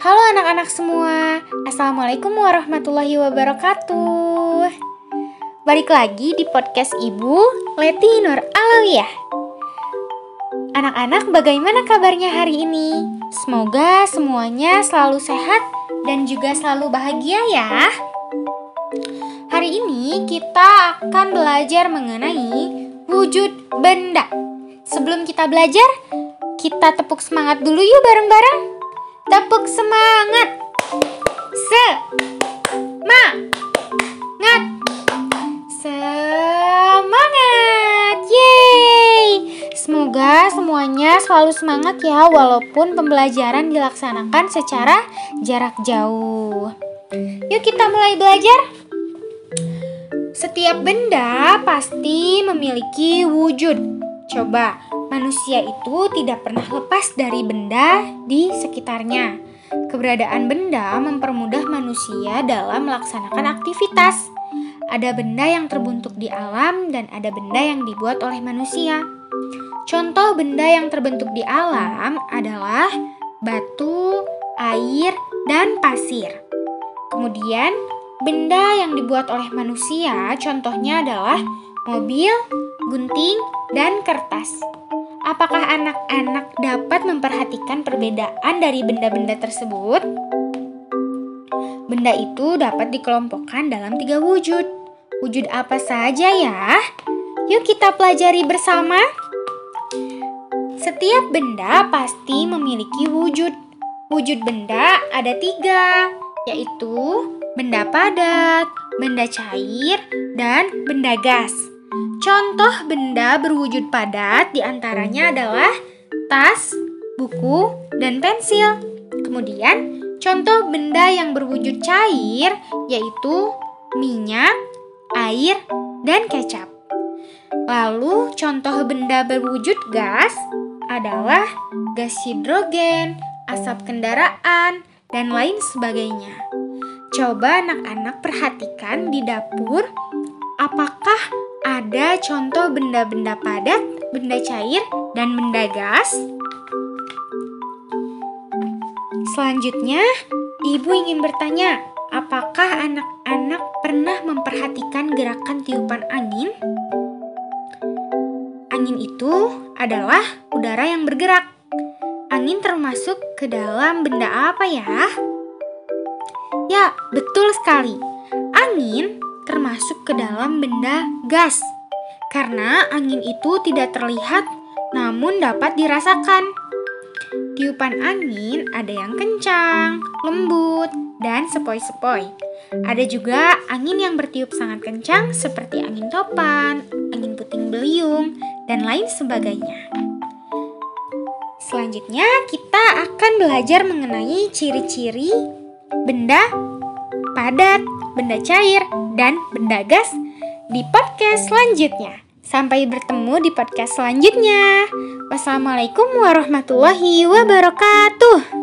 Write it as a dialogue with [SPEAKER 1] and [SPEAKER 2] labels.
[SPEAKER 1] Halo anak-anak semua, Assalamualaikum warahmatullahi wabarakatuh. Balik lagi di podcast Ibu Leti Nur Alawiyah. Anak-anak bagaimana kabarnya hari ini? Semoga semuanya selalu sehat dan juga selalu bahagia ya. Hari ini kita akan belajar mengenai wujud benda. Sebelum kita belajar, kita tepuk semangat dulu yuk bareng-bareng. Tepuk semangat. Se ma ngat. Semangat. Yeay. Semoga semuanya selalu semangat ya walaupun pembelajaran dilaksanakan secara jarak jauh. Yuk kita mulai belajar. Setiap benda pasti memiliki wujud. Coba, manusia itu tidak pernah lepas dari benda di sekitarnya. Keberadaan benda mempermudah manusia dalam melaksanakan aktivitas. Ada benda yang terbentuk di alam dan ada benda yang dibuat oleh manusia. Contoh benda yang terbentuk di alam adalah batu, air, dan pasir. Kemudian, benda yang dibuat oleh manusia contohnya adalah mobil, gunting, dan kertas. Apakah anak-anak dapat memperhatikan perbedaan dari benda-benda tersebut? Benda itu dapat dikelompokkan dalam tiga wujud. Wujud apa saja ya? Yuk kita pelajari bersama. Setiap benda pasti memiliki wujud. Wujud benda ada tiga, yaitu benda padat, benda cair, dan benda gas. Contoh benda berwujud padat di antaranya adalah tas, buku, dan pensil. Kemudian, contoh benda yang berwujud cair yaitu minyak, air, dan kecap. Lalu, contoh benda berwujud gas adalah gas hidrogen, asap kendaraan, dan lain sebagainya. Coba anak-anak perhatikan di dapur, apakah ada contoh benda-benda padat, benda cair, dan benda gas. Selanjutnya, ibu ingin bertanya, apakah anak-anak pernah memperhatikan gerakan tiupan angin? Angin itu adalah udara yang bergerak. Angin termasuk ke dalam benda apa ya? Ya, betul sekali. Angin termasuk ke dalam benda gas. Karena angin itu tidak terlihat namun dapat dirasakan. Tiupan angin ada yang kencang, lembut, dan sepoi-sepoi. Ada juga angin yang bertiup sangat kencang seperti angin topan, angin puting beliung, dan lain sebagainya. Selanjutnya kita akan belajar mengenai ciri-ciri benda padat, benda cair, dan benda gas di podcast selanjutnya. Sampai bertemu di podcast selanjutnya. Wassalamualaikum warahmatullahi wabarakatuh.